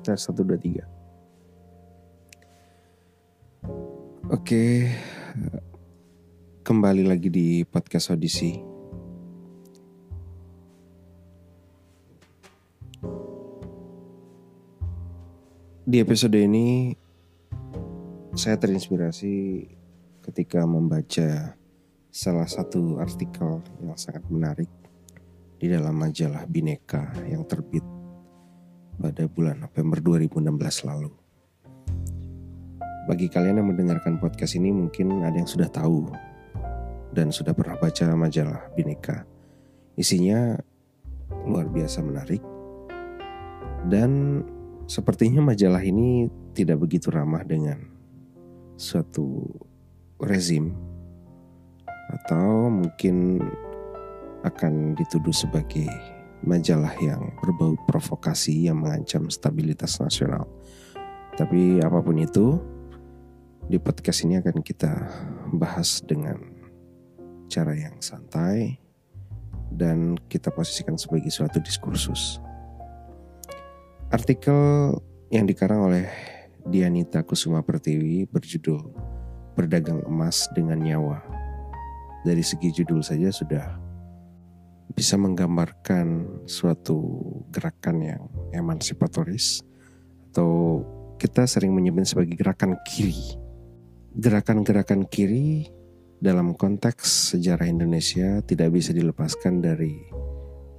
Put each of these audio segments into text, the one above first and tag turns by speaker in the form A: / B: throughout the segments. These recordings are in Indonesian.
A: Tes satu dua tiga. Oke, kembali lagi di podcast audisi. Di episode ini saya terinspirasi ketika membaca salah satu artikel yang sangat menarik di dalam majalah Bineka yang terbit pada bulan November 2016 lalu. Bagi kalian yang mendengarkan podcast ini mungkin ada yang sudah tahu dan sudah pernah baca majalah Bineka. Isinya luar biasa menarik dan sepertinya majalah ini tidak begitu ramah dengan suatu rezim atau mungkin akan dituduh sebagai majalah yang berbau provokasi yang mengancam stabilitas nasional. Tapi apa pun itu, di podcast ini akan kita bahas dengan cara yang santai dan kita posisikan sebagai suatu diskursus. Artikel yang dikarang oleh Dianita Kusuma Pertiwi berjudul Berdagang Emas dengan Nyawa. Dari segi judul saja sudah bisa menggambarkan suatu gerakan yang emansipatoris atau kita sering menyebut sebagai gerakan kiri. Gerakan-gerakan kiri dalam konteks sejarah Indonesia tidak bisa dilepaskan dari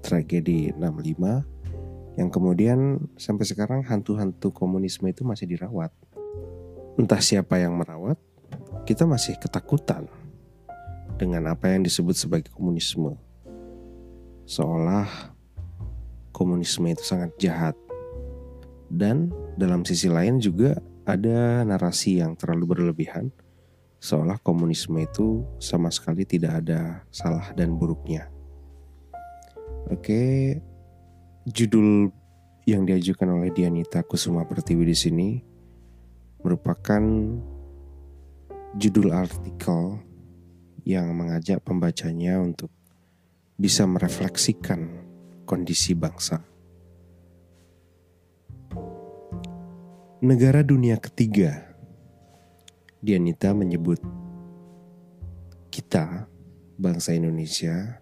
A: tragedi 65 yang kemudian sampai sekarang hantu-hantu komunisme itu masih dirawat. Entah siapa yang merawat, kita masih ketakutan dengan apa yang disebut sebagai komunisme seolah komunisme itu sangat jahat. Dan dalam sisi lain juga ada narasi yang terlalu berlebihan seolah komunisme itu sama sekali tidak ada salah dan buruknya. Oke, judul yang diajukan oleh Dianita Kusuma Pertiwi di sini merupakan judul artikel yang mengajak pembacanya untuk bisa merefleksikan kondisi bangsa. Negara dunia ketiga, Dianita menyebut kita, bangsa Indonesia,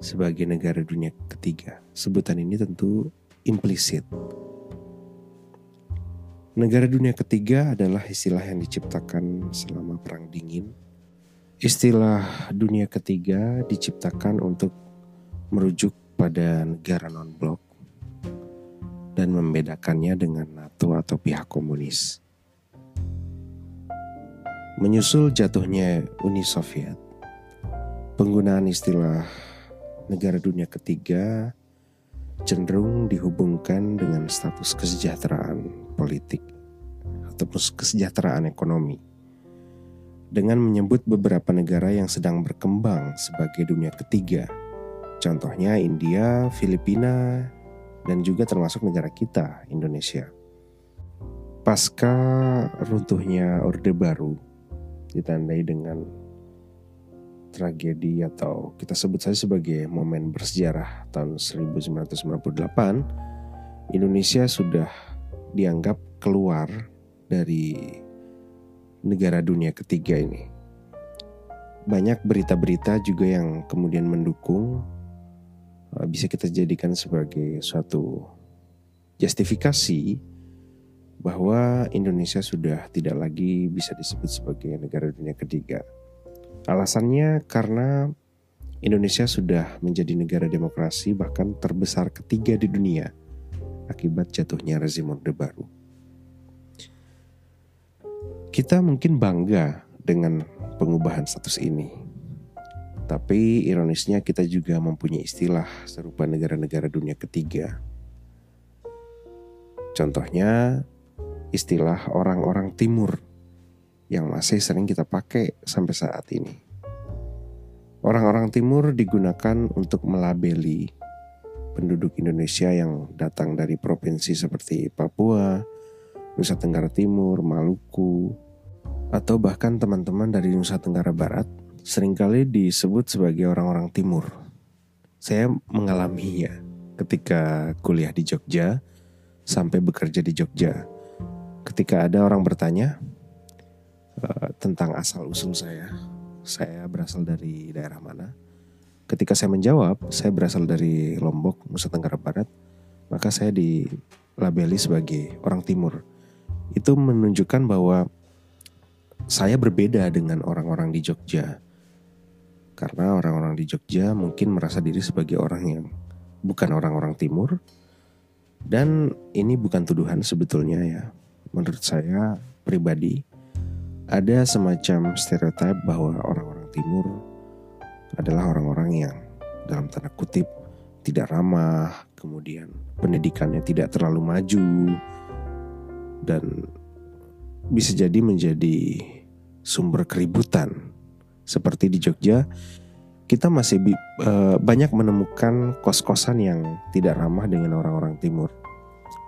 A: sebagai negara dunia ketiga. Sebutan ini tentu implisit. Negara dunia ketiga adalah istilah yang diciptakan selama Perang Dingin Istilah dunia ketiga diciptakan untuk merujuk pada negara non-blok dan membedakannya dengan NATO atau pihak komunis. Menyusul jatuhnya Uni Soviet, penggunaan istilah negara dunia ketiga cenderung dihubungkan dengan status kesejahteraan politik ataupun kesejahteraan ekonomi dengan menyebut beberapa negara yang sedang berkembang sebagai dunia ketiga. Contohnya India, Filipina, dan juga termasuk negara kita, Indonesia. Pasca runtuhnya Orde Baru ditandai dengan tragedi atau kita sebut saja sebagai momen bersejarah tahun 1998, Indonesia sudah dianggap keluar dari negara dunia ketiga ini. Banyak berita-berita juga yang kemudian mendukung uh, bisa kita jadikan sebagai suatu justifikasi bahwa Indonesia sudah tidak lagi bisa disebut sebagai negara dunia ketiga. Alasannya karena Indonesia sudah menjadi negara demokrasi bahkan terbesar ketiga di dunia akibat jatuhnya rezim Orde Baru. Kita mungkin bangga dengan pengubahan status ini. Tapi ironisnya kita juga mempunyai istilah serupa negara-negara dunia ketiga. Contohnya istilah orang-orang timur yang masih sering kita pakai sampai saat ini. Orang-orang timur digunakan untuk melabeli penduduk Indonesia yang datang dari provinsi seperti Papua, Nusa Tenggara Timur, Maluku, atau bahkan teman-teman dari Nusa Tenggara Barat sering kali disebut sebagai orang-orang timur. Saya mengalaminya ketika kuliah di Jogja sampai bekerja di Jogja. Ketika ada orang bertanya uh, tentang asal usul saya, saya berasal dari daerah mana? Ketika saya menjawab, saya berasal dari Lombok, Nusa Tenggara Barat, maka saya dilabeli sebagai orang timur. Itu menunjukkan bahwa saya berbeda dengan orang-orang di Jogja. Karena orang-orang di Jogja mungkin merasa diri sebagai orang yang bukan orang-orang timur. Dan ini bukan tuduhan sebetulnya ya. Menurut saya pribadi ada semacam stereotip bahwa orang-orang timur adalah orang-orang yang dalam tanda kutip tidak ramah, kemudian pendidikannya tidak terlalu maju dan bisa jadi menjadi sumber keributan. Seperti di Jogja, kita masih uh, banyak menemukan kos-kosan yang tidak ramah dengan orang-orang timur.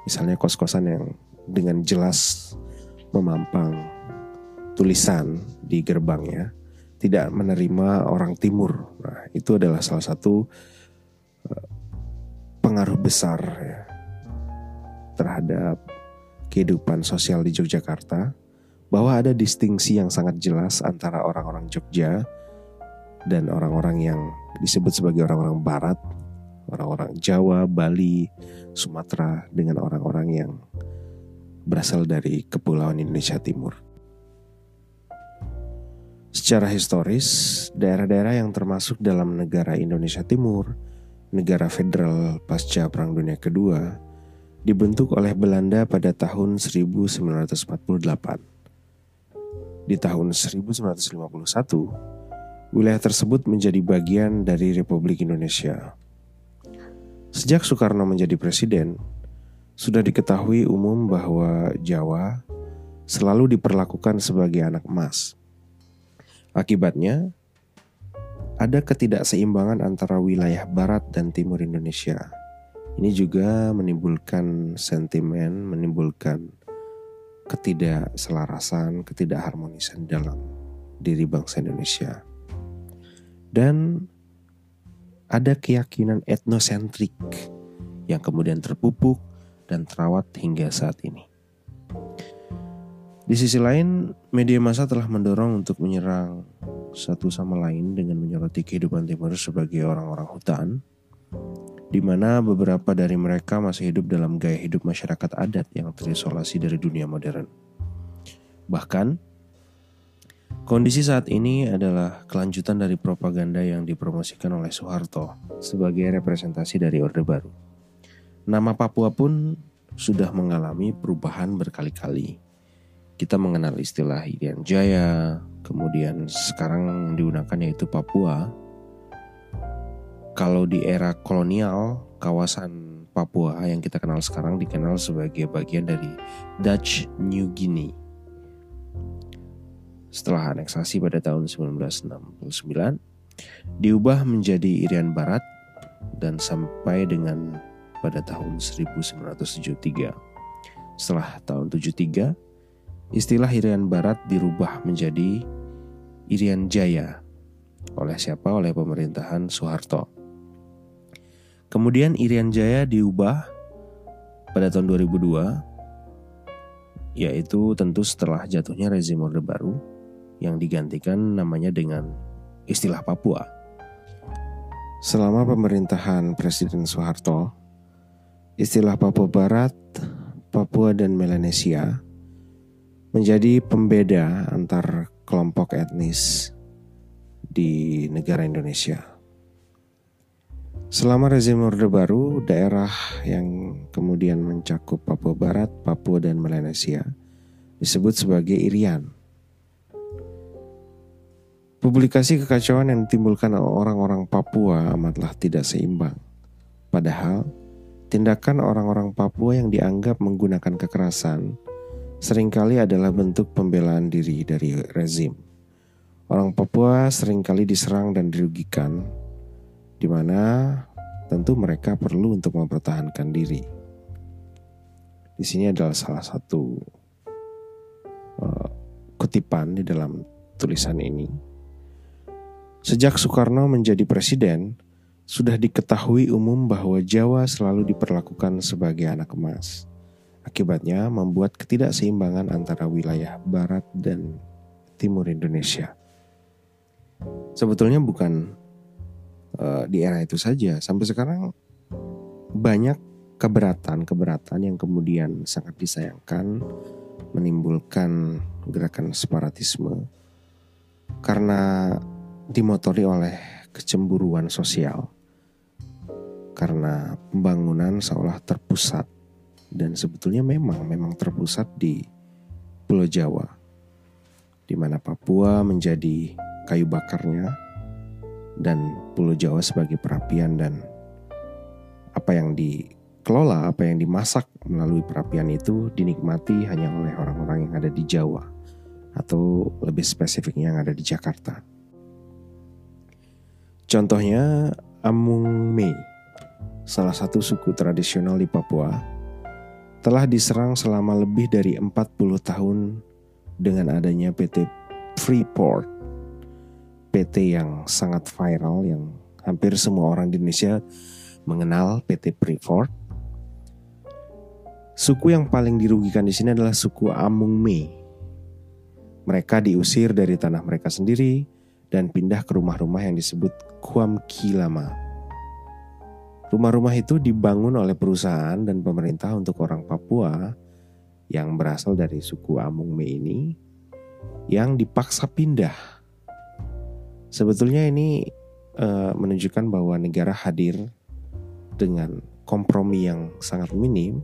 A: Misalnya kos-kosan yang dengan jelas memampang tulisan di gerbangnya tidak menerima orang timur. Nah, itu adalah salah satu uh, pengaruh besar ya, terhadap kehidupan sosial di Yogyakarta bahwa ada distingsi yang sangat jelas antara orang-orang Jogja dan orang-orang yang disebut sebagai orang-orang barat, orang-orang Jawa, Bali, Sumatera dengan orang-orang yang berasal dari kepulauan Indonesia Timur. Secara historis, daerah-daerah yang termasuk dalam negara Indonesia Timur, negara federal pasca Perang Dunia Kedua, dibentuk oleh Belanda pada tahun 1948. Di tahun 1951, wilayah tersebut menjadi bagian dari Republik Indonesia. Sejak Soekarno menjadi presiden, sudah diketahui umum bahwa Jawa selalu diperlakukan sebagai anak emas. Akibatnya, ada ketidakseimbangan antara wilayah barat dan timur Indonesia. Ini juga menimbulkan sentimen, menimbulkan ketidakselarasan, ketidakharmonisan dalam diri bangsa Indonesia dan ada keyakinan etnosentrik yang kemudian terpupuk dan terawat hingga saat ini. Di sisi lain, media massa telah mendorong untuk menyerang satu sama lain dengan menyoroti kehidupan timur sebagai orang-orang hutan, di mana beberapa dari mereka masih hidup dalam gaya hidup masyarakat adat yang terisolasi dari dunia modern. Bahkan, Kondisi saat ini adalah kelanjutan dari propaganda yang dipromosikan oleh Soeharto sebagai representasi dari Orde Baru. Nama Papua pun sudah mengalami perubahan berkali-kali. Kita mengenal istilah Irian Jaya, kemudian sekarang digunakan yaitu Papua. Kalau di era kolonial, kawasan Papua yang kita kenal sekarang dikenal sebagai bagian dari Dutch New Guinea setelah aneksasi pada tahun 1969 diubah menjadi Irian Barat dan sampai dengan pada tahun 1973. Setelah tahun 73, istilah Irian Barat dirubah menjadi Irian Jaya oleh siapa? Oleh pemerintahan Soeharto. Kemudian Irian Jaya diubah pada tahun 2002 yaitu tentu setelah jatuhnya rezim Orde Baru yang digantikan namanya dengan istilah Papua. Selama pemerintahan Presiden Soeharto, istilah Papua Barat, Papua dan Melanesia menjadi pembeda antar kelompok etnis di negara Indonesia. Selama rezim Orde Baru, daerah yang kemudian mencakup Papua Barat, Papua, dan Melanesia disebut sebagai Irian. Publikasi kekacauan yang ditimbulkan orang-orang Papua amatlah tidak seimbang. Padahal, tindakan orang-orang Papua yang dianggap menggunakan kekerasan sering kali adalah bentuk pembelaan diri dari rezim. Orang Papua sering kali diserang dan dirugikan, di mana tentu mereka perlu untuk mempertahankan diri. Di sini adalah salah satu uh, kutipan di dalam tulisan ini Sejak Soekarno menjadi presiden, sudah diketahui umum bahwa Jawa selalu diperlakukan sebagai anak emas. Akibatnya membuat ketidakseimbangan antara wilayah barat dan timur Indonesia. Sebetulnya bukan uh, di era itu saja, sampai sekarang banyak keberatan-keberatan yang kemudian sangat disayangkan menimbulkan gerakan separatisme. Karena dimotori oleh kecemburuan sosial. Karena pembangunan seolah terpusat. Dan sebetulnya memang memang terpusat di Pulau Jawa. Di mana Papua menjadi kayu bakarnya dan Pulau Jawa sebagai perapian dan apa yang dikelola, apa yang dimasak melalui perapian itu dinikmati hanya oleh orang-orang yang ada di Jawa atau lebih spesifiknya yang ada di Jakarta. Contohnya Amung Me, salah satu suku tradisional di Papua, telah diserang selama lebih dari 40 tahun dengan adanya PT Freeport. PT yang sangat viral yang hampir semua orang di Indonesia mengenal PT Freeport. Suku yang paling dirugikan di sini adalah suku Amung Me. Mereka diusir dari tanah mereka sendiri dan pindah ke rumah-rumah yang disebut Kuam Kilama. Rumah-rumah itu dibangun oleh perusahaan dan pemerintah untuk orang Papua yang berasal dari suku Amung Me ini yang dipaksa pindah. Sebetulnya ini uh, menunjukkan bahwa negara hadir dengan kompromi yang sangat minim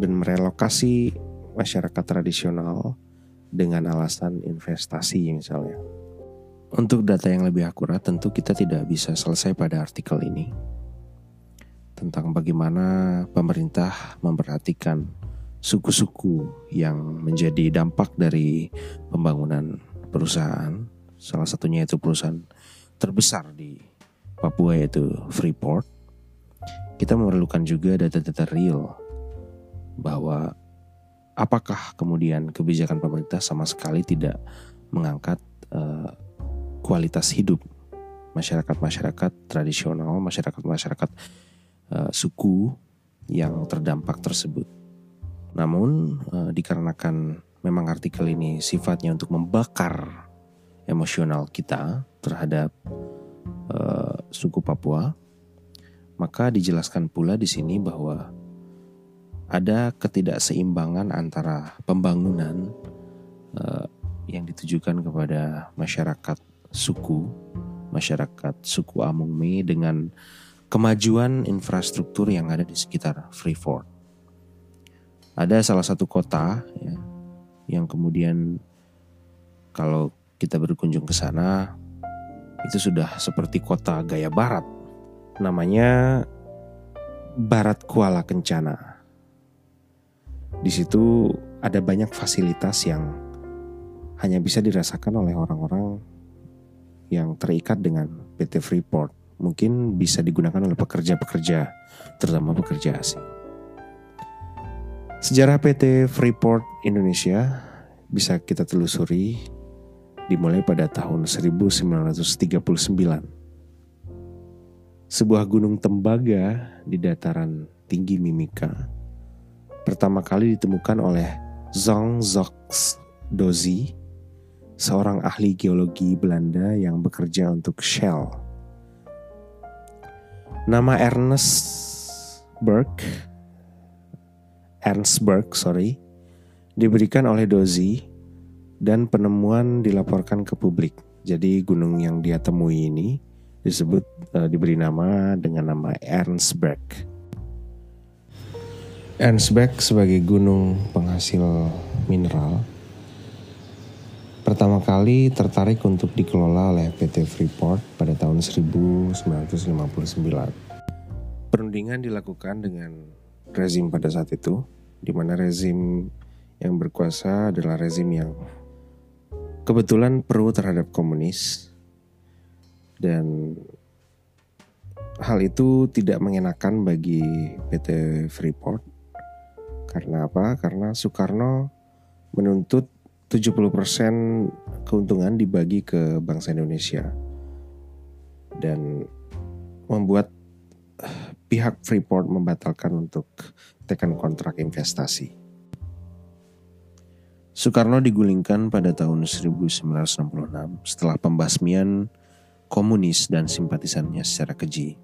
A: dan merelokasi masyarakat tradisional dengan alasan investasi misalnya. Untuk data yang lebih akurat, tentu kita tidak bisa selesai pada artikel ini tentang bagaimana pemerintah memperhatikan suku-suku yang menjadi dampak dari pembangunan perusahaan. Salah satunya itu perusahaan terbesar di Papua yaitu Freeport. Kita memerlukan juga data-data real bahwa apakah kemudian kebijakan pemerintah sama sekali tidak mengangkat uh, kualitas hidup masyarakat-masyarakat tradisional, masyarakat-masyarakat uh, suku yang terdampak tersebut. Namun uh, dikarenakan memang artikel ini sifatnya untuk membakar emosional kita terhadap uh, suku Papua, maka dijelaskan pula di sini bahwa ada ketidakseimbangan antara pembangunan uh, yang ditujukan kepada masyarakat suku, masyarakat suku Amung Me dengan kemajuan infrastruktur yang ada di sekitar Freeport. Ada salah satu kota ya, yang kemudian kalau kita berkunjung ke sana itu sudah seperti kota gaya barat. Namanya Barat Kuala Kencana. Di situ ada banyak fasilitas yang hanya bisa dirasakan oleh orang-orang yang terikat dengan PT Freeport mungkin bisa digunakan oleh pekerja-pekerja, terutama pekerja asing. Sejarah PT Freeport Indonesia bisa kita telusuri dimulai pada tahun 1939. Sebuah gunung tembaga di dataran tinggi Mimika pertama kali ditemukan oleh Zong Zox Dozi seorang ahli geologi Belanda yang bekerja untuk Shell. Nama Ernest Berg, Ernst Berg, sorry, diberikan oleh Dozi dan penemuan dilaporkan ke publik. Jadi gunung yang dia temui ini disebut uh, diberi nama dengan nama Ernst Berg. Ernst Berg sebagai gunung penghasil mineral pertama kali tertarik untuk dikelola oleh PT Freeport pada tahun 1959. Perundingan dilakukan dengan rezim pada saat itu, di mana rezim yang berkuasa adalah rezim yang kebetulan pro terhadap komunis dan hal itu tidak mengenakan bagi PT Freeport karena apa? Karena Soekarno menuntut 70% keuntungan dibagi ke bangsa Indonesia dan membuat eh, pihak Freeport membatalkan untuk tekan kontrak investasi. Soekarno digulingkan pada tahun 1966 setelah pembasmian komunis dan simpatisannya secara keji.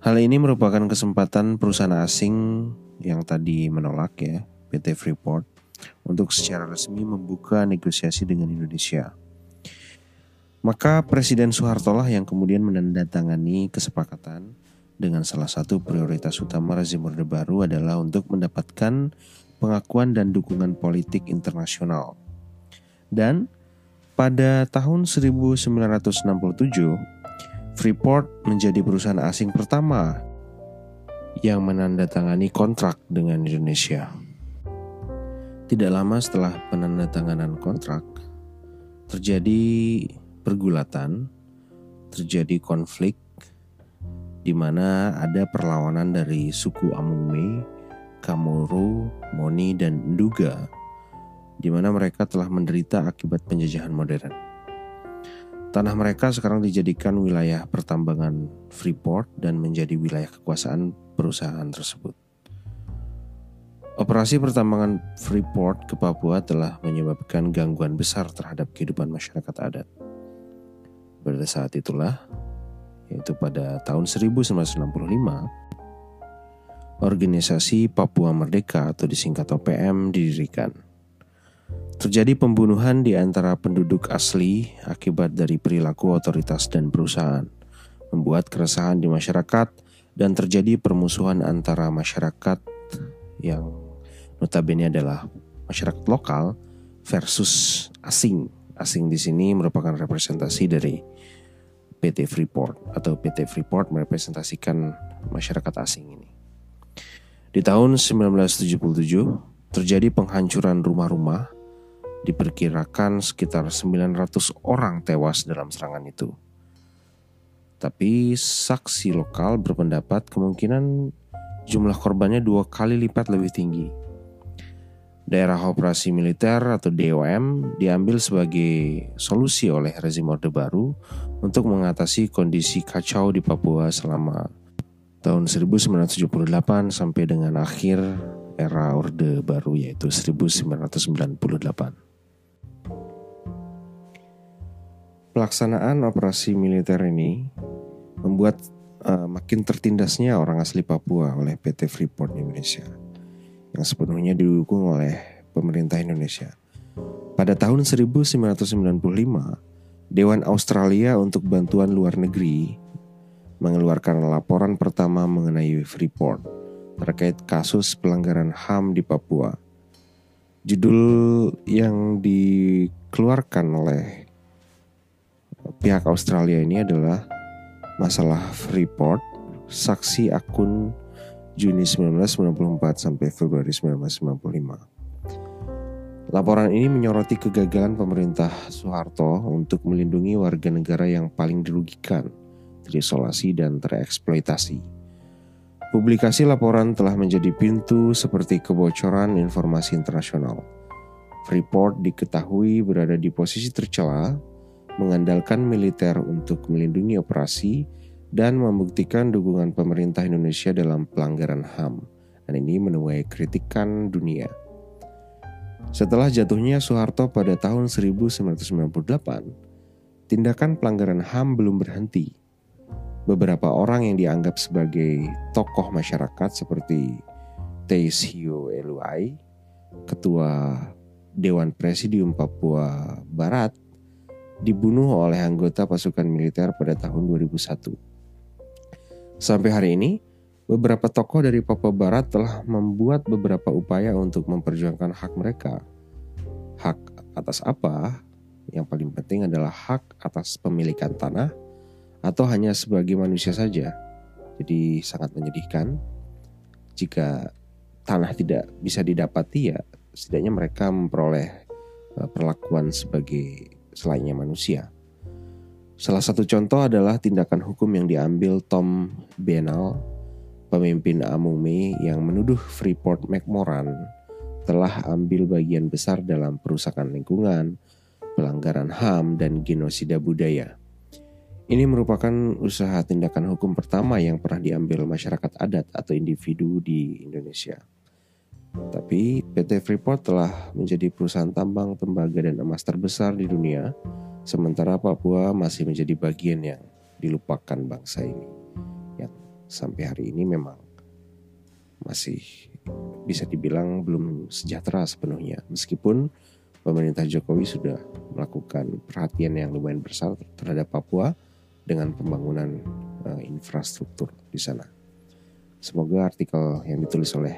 A: Hal ini merupakan kesempatan perusahaan asing yang tadi menolak ya, PT Freeport, untuk secara resmi membuka negosiasi dengan Indonesia. Maka Presiden Soeharto lah yang kemudian menandatangani kesepakatan dengan salah satu prioritas utama rezim Orde Baru adalah untuk mendapatkan pengakuan dan dukungan politik internasional. Dan pada tahun 1967, Freeport menjadi perusahaan asing pertama yang menandatangani kontrak dengan Indonesia. Tidak lama setelah penandatanganan kontrak, terjadi pergulatan, terjadi konflik di mana ada perlawanan dari suku Amungme Kamuru, Moni, dan Nduga, di mana mereka telah menderita akibat penjajahan modern. Tanah mereka sekarang dijadikan wilayah pertambangan Freeport dan menjadi wilayah kekuasaan perusahaan tersebut. Operasi pertambangan Freeport ke Papua telah menyebabkan gangguan besar terhadap kehidupan masyarakat adat. Pada saat itulah, yaitu pada tahun 1965, Organisasi Papua Merdeka atau disingkat OPM didirikan. Terjadi pembunuhan di antara penduduk asli akibat dari perilaku otoritas dan perusahaan, membuat keresahan di masyarakat dan terjadi permusuhan antara masyarakat yang notabene adalah masyarakat lokal versus asing. Asing di sini merupakan representasi dari PT Freeport atau PT Freeport merepresentasikan masyarakat asing ini. Di tahun 1977 terjadi penghancuran rumah-rumah diperkirakan sekitar 900 orang tewas dalam serangan itu. Tapi saksi lokal berpendapat kemungkinan jumlah korbannya dua kali lipat lebih tinggi. Daerah operasi militer atau DOM diambil sebagai solusi oleh rezim Orde Baru untuk mengatasi kondisi kacau di Papua selama tahun 1978 sampai dengan akhir era Orde Baru yaitu 1998. Pelaksanaan operasi militer ini membuat uh, makin tertindasnya orang asli Papua oleh PT Freeport Indonesia yang sepenuhnya didukung oleh pemerintah Indonesia. Pada tahun 1995, Dewan Australia untuk Bantuan Luar Negeri mengeluarkan laporan pertama mengenai Freeport terkait kasus pelanggaran HAM di Papua. Judul yang dikeluarkan oleh pihak Australia ini adalah masalah Freeport, saksi akun Juni 1994 sampai Februari 1995. Laporan ini menyoroti kegagalan pemerintah Soeharto untuk melindungi warga negara yang paling dirugikan terisolasi dan tereksploitasi. Publikasi laporan telah menjadi pintu seperti kebocoran informasi internasional. Freeport diketahui berada di posisi tercela, mengandalkan militer untuk melindungi operasi dan membuktikan dukungan pemerintah Indonesia dalam pelanggaran HAM. Dan ini menuai kritikan dunia. Setelah jatuhnya Soeharto pada tahun 1998, tindakan pelanggaran HAM belum berhenti beberapa orang yang dianggap sebagai tokoh masyarakat seperti Teis Hio Eluai, Ketua Dewan Presidium Papua Barat, dibunuh oleh anggota pasukan militer pada tahun 2001. Sampai hari ini, beberapa tokoh dari Papua Barat telah membuat beberapa upaya untuk memperjuangkan hak mereka. Hak atas apa? Yang paling penting adalah hak atas pemilikan tanah, atau hanya sebagai manusia saja. Jadi sangat menyedihkan jika tanah tidak bisa didapati ya setidaknya mereka memperoleh eh, perlakuan sebagai selainnya manusia. Salah satu contoh adalah tindakan hukum yang diambil Tom Benal, pemimpin Amume yang menuduh Freeport McMoran telah ambil bagian besar dalam perusakan lingkungan, pelanggaran HAM, dan genosida budaya. Ini merupakan usaha tindakan hukum pertama yang pernah diambil masyarakat adat atau individu di Indonesia. Tapi PT Freeport telah menjadi perusahaan tambang, tembaga, dan emas terbesar di dunia, sementara Papua masih menjadi bagian yang dilupakan bangsa ini. Yang sampai hari ini memang masih bisa dibilang belum sejahtera sepenuhnya. Meskipun pemerintah Jokowi sudah melakukan perhatian yang lumayan besar terhadap Papua dengan pembangunan uh, infrastruktur di sana. Semoga artikel yang ditulis oleh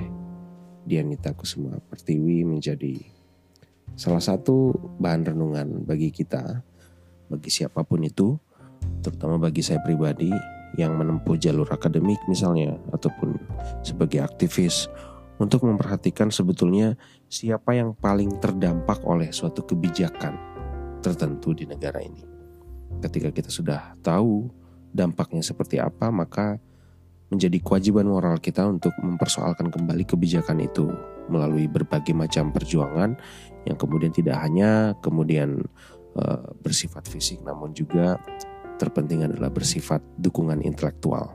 A: Dianita Kusuma Pertiwi menjadi salah satu bahan renungan bagi kita, bagi siapa pun itu, terutama bagi saya pribadi yang menempuh jalur akademik misalnya, ataupun sebagai aktivis untuk memperhatikan sebetulnya siapa yang paling terdampak oleh suatu kebijakan tertentu di negara ini. Ketika kita sudah tahu dampaknya seperti apa, maka menjadi kewajiban moral kita untuk mempersoalkan kembali kebijakan itu melalui berbagai macam perjuangan yang kemudian tidak hanya kemudian uh, bersifat fisik namun juga terpenting adalah bersifat dukungan intelektual.